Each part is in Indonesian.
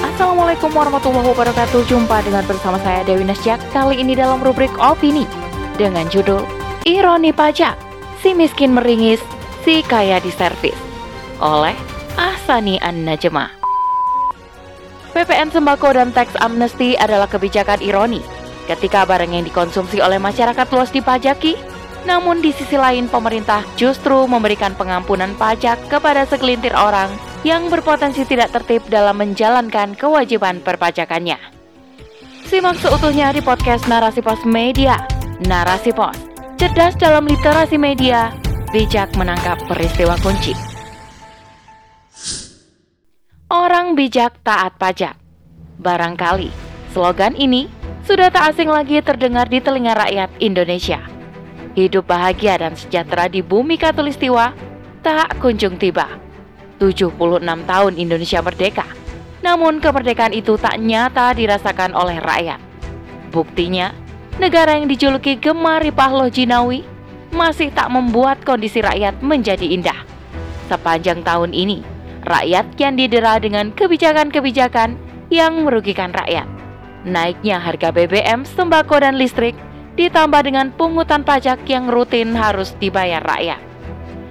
Assalamualaikum warahmatullahi wabarakatuh. Jumpa dengan bersama saya Dewi Nasjak Kali ini dalam rubrik Opini Dengan judul Ironi Pajak Si miskin meringis, si kaya diservis Oleh Ahsani An-Najmah. PPN sembako dan teks amnesti adalah kebijakan ironi. Ketika barang yang dikonsumsi oleh masyarakat luas dipajaki, namun di sisi lain pemerintah justru memberikan pengampunan pajak kepada segelintir orang yang berpotensi tidak tertib dalam menjalankan kewajiban perpajakannya. Simak seutuhnya di podcast Narasi Pos Media. Narasi Pos, cerdas dalam literasi media, bijak menangkap peristiwa kunci. Orang bijak taat pajak. Barangkali slogan ini sudah tak asing lagi terdengar di telinga rakyat Indonesia. Hidup bahagia dan sejahtera di bumi katulistiwa tak kunjung tiba. 76 tahun Indonesia merdeka, namun kemerdekaan itu tak nyata dirasakan oleh rakyat. Buktinya, negara yang dijuluki Gemar Pahlo Jinawi masih tak membuat kondisi rakyat menjadi indah. Sepanjang tahun ini, rakyat kian didera dengan kebijakan-kebijakan yang merugikan rakyat. Naiknya harga BBM, sembako, dan listrik ditambah dengan pungutan pajak yang rutin harus dibayar rakyat.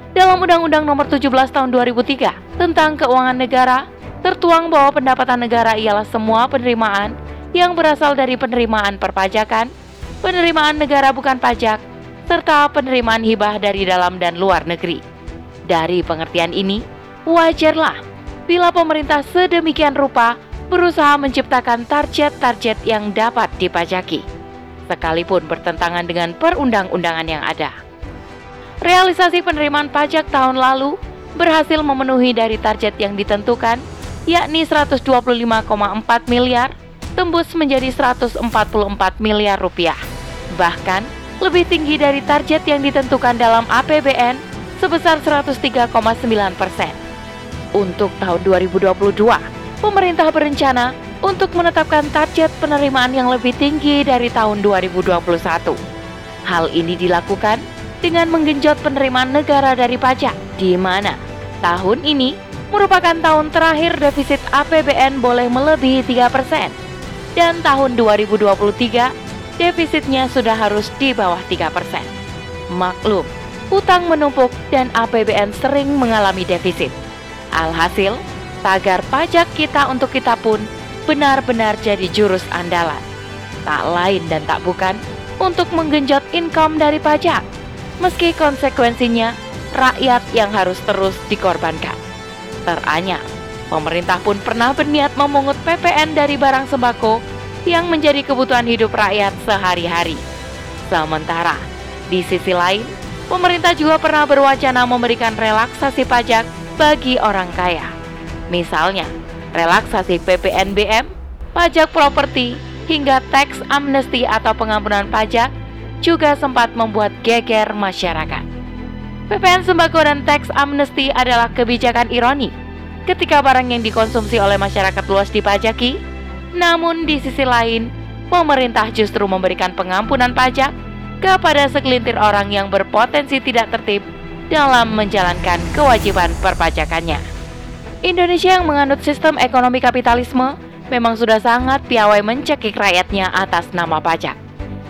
Dalam Undang-Undang Nomor 17 Tahun 2003 tentang Keuangan Negara, tertuang bahwa pendapatan negara ialah semua penerimaan yang berasal dari penerimaan perpajakan, penerimaan negara bukan pajak, serta penerimaan hibah dari dalam dan luar negeri. Dari pengertian ini, Wajarlah bila pemerintah sedemikian rupa berusaha menciptakan target-target yang dapat dipajaki, sekalipun bertentangan dengan perundang-undangan yang ada. Realisasi penerimaan pajak tahun lalu berhasil memenuhi dari target yang ditentukan, yakni 125,4 miliar, tembus menjadi 144 miliar rupiah. Bahkan, lebih tinggi dari target yang ditentukan dalam APBN sebesar 103,9 persen. Untuk tahun 2022, pemerintah berencana untuk menetapkan target penerimaan yang lebih tinggi dari tahun 2021. Hal ini dilakukan dengan menggenjot penerimaan negara dari pajak, di mana tahun ini merupakan tahun terakhir defisit APBN boleh melebihi 3%, dan tahun 2023 defisitnya sudah harus di bawah 3%. Maklum, utang menumpuk dan APBN sering mengalami defisit. Alhasil, tagar pajak kita untuk kita pun benar-benar jadi jurus andalan. Tak lain dan tak bukan untuk menggenjot income dari pajak, meski konsekuensinya rakyat yang harus terus dikorbankan. Teranyar, pemerintah pun pernah berniat memungut PPN dari barang sembako yang menjadi kebutuhan hidup rakyat sehari-hari. Sementara, di sisi lain, pemerintah juga pernah berwacana memberikan relaksasi pajak bagi orang kaya. Misalnya, relaksasi PPNBM, pajak properti, hingga teks amnesti atau pengampunan pajak juga sempat membuat geger masyarakat. PPN sembako dan teks amnesti adalah kebijakan ironi ketika barang yang dikonsumsi oleh masyarakat luas dipajaki, namun di sisi lain, pemerintah justru memberikan pengampunan pajak kepada segelintir orang yang berpotensi tidak tertib dalam menjalankan kewajiban perpajakannya. Indonesia yang menganut sistem ekonomi kapitalisme memang sudah sangat piawai mencekik rakyatnya atas nama pajak.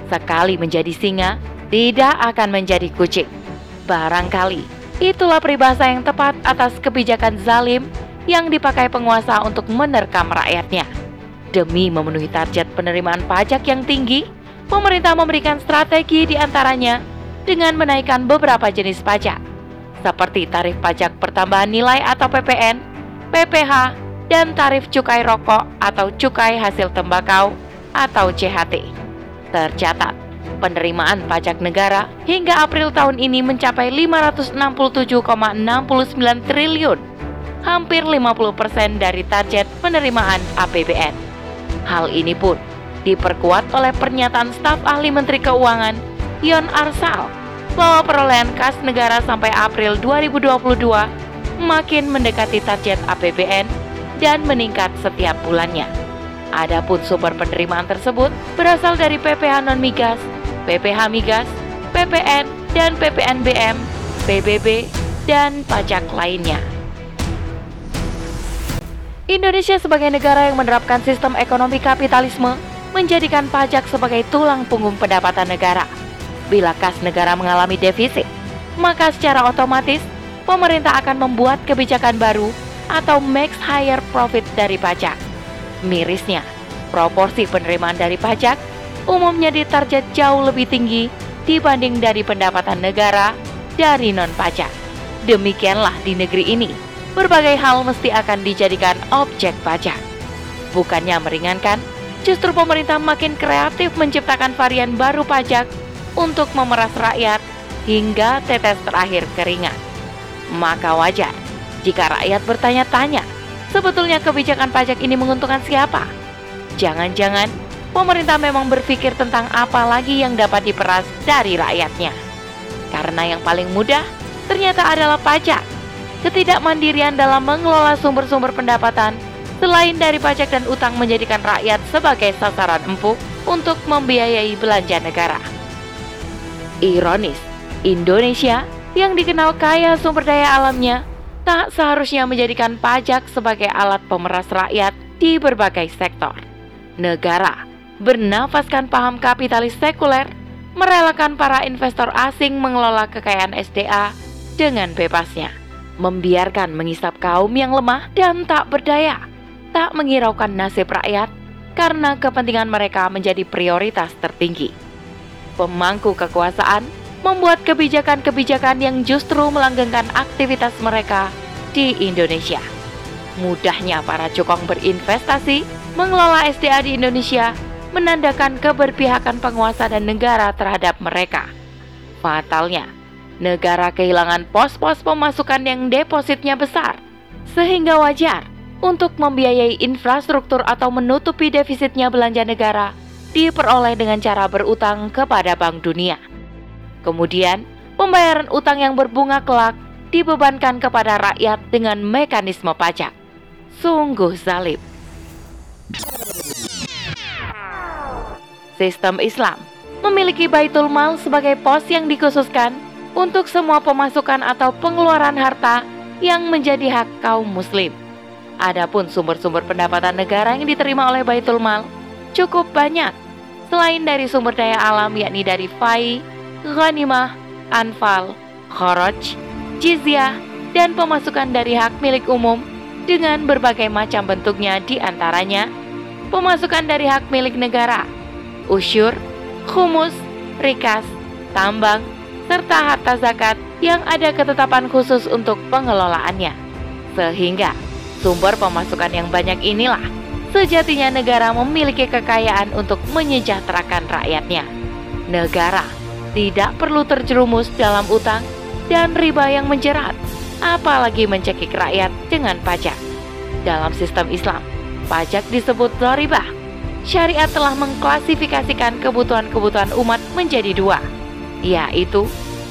Sekali menjadi singa, tidak akan menjadi kucing. Barangkali itulah peribahasa yang tepat atas kebijakan zalim yang dipakai penguasa untuk menerkam rakyatnya. Demi memenuhi target penerimaan pajak yang tinggi, pemerintah memberikan strategi di antaranya dengan menaikkan beberapa jenis pajak seperti tarif pajak pertambahan nilai atau PPN, PPH, dan tarif cukai rokok atau cukai hasil tembakau atau CHT. Tercatat, penerimaan pajak negara hingga April tahun ini mencapai 567,69 triliun, hampir 50% dari target penerimaan APBN. Hal ini pun diperkuat oleh pernyataan staf ahli Menteri Keuangan Yon Arsal bahwa perolehan kas negara sampai April 2022 makin mendekati target APBN dan meningkat setiap bulannya. Adapun sumber penerimaan tersebut berasal dari PPH non-migas, PPH migas, PPN, dan PPNBM, PBB, dan pajak lainnya. Indonesia sebagai negara yang menerapkan sistem ekonomi kapitalisme menjadikan pajak sebagai tulang punggung pendapatan negara. Bila kas negara mengalami defisit, maka secara otomatis pemerintah akan membuat kebijakan baru atau max higher profit dari pajak. Mirisnya, proporsi penerimaan dari pajak umumnya ditarget jauh lebih tinggi dibanding dari pendapatan negara dari non-pajak. Demikianlah di negeri ini, berbagai hal mesti akan dijadikan objek pajak. Bukannya meringankan, justru pemerintah makin kreatif menciptakan varian baru pajak untuk memeras rakyat hingga tetes terakhir keringat. Maka wajar jika rakyat bertanya-tanya, sebetulnya kebijakan pajak ini menguntungkan siapa? Jangan-jangan pemerintah memang berpikir tentang apa lagi yang dapat diperas dari rakyatnya. Karena yang paling mudah ternyata adalah pajak. Ketidakmandirian dalam mengelola sumber-sumber pendapatan selain dari pajak dan utang menjadikan rakyat sebagai sasaran empuk untuk membiayai belanja negara. Ironis, Indonesia yang dikenal kaya sumber daya alamnya tak seharusnya menjadikan pajak sebagai alat pemeras rakyat di berbagai sektor. Negara bernafaskan paham kapitalis sekuler, merelakan para investor asing mengelola kekayaan SDA dengan bebasnya, membiarkan mengisap kaum yang lemah dan tak berdaya, tak mengiraukan nasib rakyat karena kepentingan mereka menjadi prioritas tertinggi. Pemangku kekuasaan membuat kebijakan-kebijakan yang justru melanggengkan aktivitas mereka di Indonesia. Mudahnya para cukong berinvestasi mengelola SDA di Indonesia menandakan keberpihakan penguasa dan negara terhadap mereka. Fatalnya, negara kehilangan pos-pos pemasukan yang depositnya besar, sehingga wajar untuk membiayai infrastruktur atau menutupi defisitnya belanja negara diperoleh dengan cara berutang kepada Bank Dunia. Kemudian, pembayaran utang yang berbunga kelak dibebankan kepada rakyat dengan mekanisme pajak. Sungguh zalim. Sistem Islam memiliki Baitul Mal sebagai pos yang dikhususkan untuk semua pemasukan atau pengeluaran harta yang menjadi hak kaum muslim. Adapun sumber-sumber pendapatan negara yang diterima oleh Baitul Mal cukup banyak. Selain dari sumber daya alam yakni dari fai, ghanimah, anfal, kharaj, jizyah, dan pemasukan dari hak milik umum dengan berbagai macam bentuknya di antaranya pemasukan dari hak milik negara, usyur, humus, rikas, tambang, serta harta zakat yang ada ketetapan khusus untuk pengelolaannya. Sehingga sumber pemasukan yang banyak inilah sejatinya negara memiliki kekayaan untuk menyejahterakan rakyatnya. Negara tidak perlu terjerumus dalam utang dan riba yang menjerat, apalagi mencekik rakyat dengan pajak. Dalam sistem Islam, pajak disebut doribah. Syariat telah mengklasifikasikan kebutuhan-kebutuhan umat menjadi dua, yaitu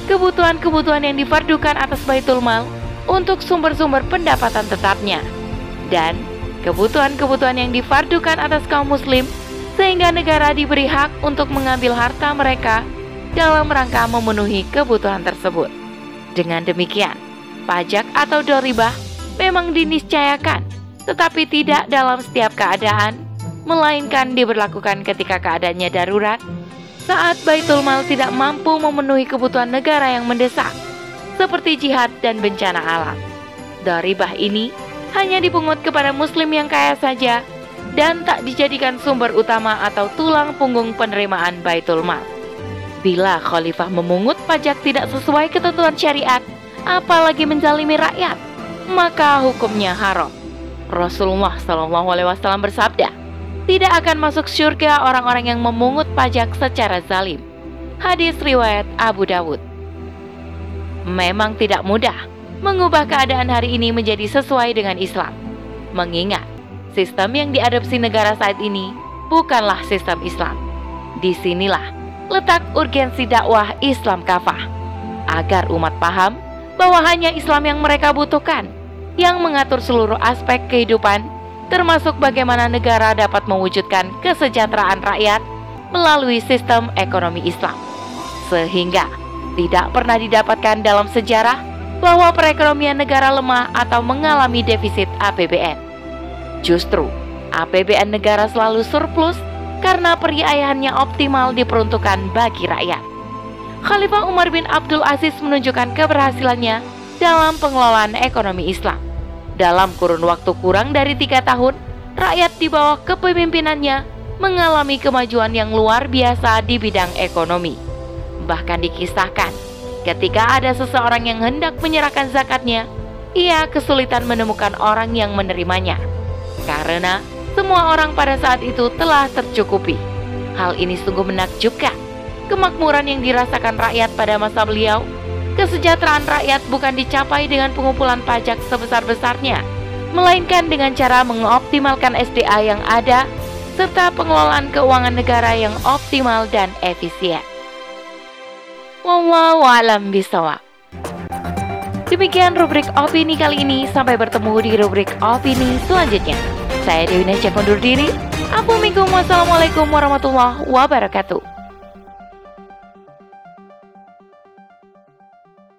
kebutuhan-kebutuhan yang difardukan atas baitul mal untuk sumber-sumber pendapatan tetapnya, dan kebutuhan-kebutuhan yang difardukan atas kaum muslim sehingga negara diberi hak untuk mengambil harta mereka dalam rangka memenuhi kebutuhan tersebut. Dengan demikian, pajak atau doribah memang diniscayakan, tetapi tidak dalam setiap keadaan, melainkan diberlakukan ketika keadaannya darurat, saat Baitul Mal tidak mampu memenuhi kebutuhan negara yang mendesak, seperti jihad dan bencana alam. Doribah ini hanya dipungut kepada muslim yang kaya saja dan tak dijadikan sumber utama atau tulang punggung penerimaan Baitul Mal. Bila khalifah memungut pajak tidak sesuai ketentuan syariat, apalagi menzalimi rakyat, maka hukumnya haram. Rasulullah Shallallahu Alaihi Wasallam bersabda, tidak akan masuk surga orang-orang yang memungut pajak secara zalim. Hadis riwayat Abu Dawud. Memang tidak mudah mengubah keadaan hari ini menjadi sesuai dengan Islam. Mengingat sistem yang diadopsi negara saat ini bukanlah sistem Islam. Di sinilah letak urgensi dakwah Islam kafah agar umat paham bahwa hanya Islam yang mereka butuhkan yang mengatur seluruh aspek kehidupan termasuk bagaimana negara dapat mewujudkan kesejahteraan rakyat melalui sistem ekonomi Islam sehingga tidak pernah didapatkan dalam sejarah bahwa perekonomian negara lemah atau mengalami defisit APBN. Justru, APBN negara selalu surplus karena periayahannya optimal diperuntukkan bagi rakyat. Khalifah Umar bin Abdul Aziz menunjukkan keberhasilannya dalam pengelolaan ekonomi Islam. Dalam kurun waktu kurang dari tiga tahun, rakyat di bawah kepemimpinannya mengalami kemajuan yang luar biasa di bidang ekonomi. Bahkan dikisahkan, ketika ada seseorang yang hendak menyerahkan zakatnya, ia kesulitan menemukan orang yang menerimanya. Karena semua orang pada saat itu telah tercukupi. Hal ini sungguh menakjubkan. Kemakmuran yang dirasakan rakyat pada masa beliau, kesejahteraan rakyat bukan dicapai dengan pengumpulan pajak sebesar-besarnya, melainkan dengan cara mengoptimalkan SDA yang ada serta pengelolaan keuangan negara yang optimal dan efisien. Wallahu alam bisawab. Demikian rubrik opini kali ini. Sampai bertemu di rubrik opini selanjutnya. Saya Dewi Nesya kondur diri. Assalamualaikum warahmatullahi wabarakatuh.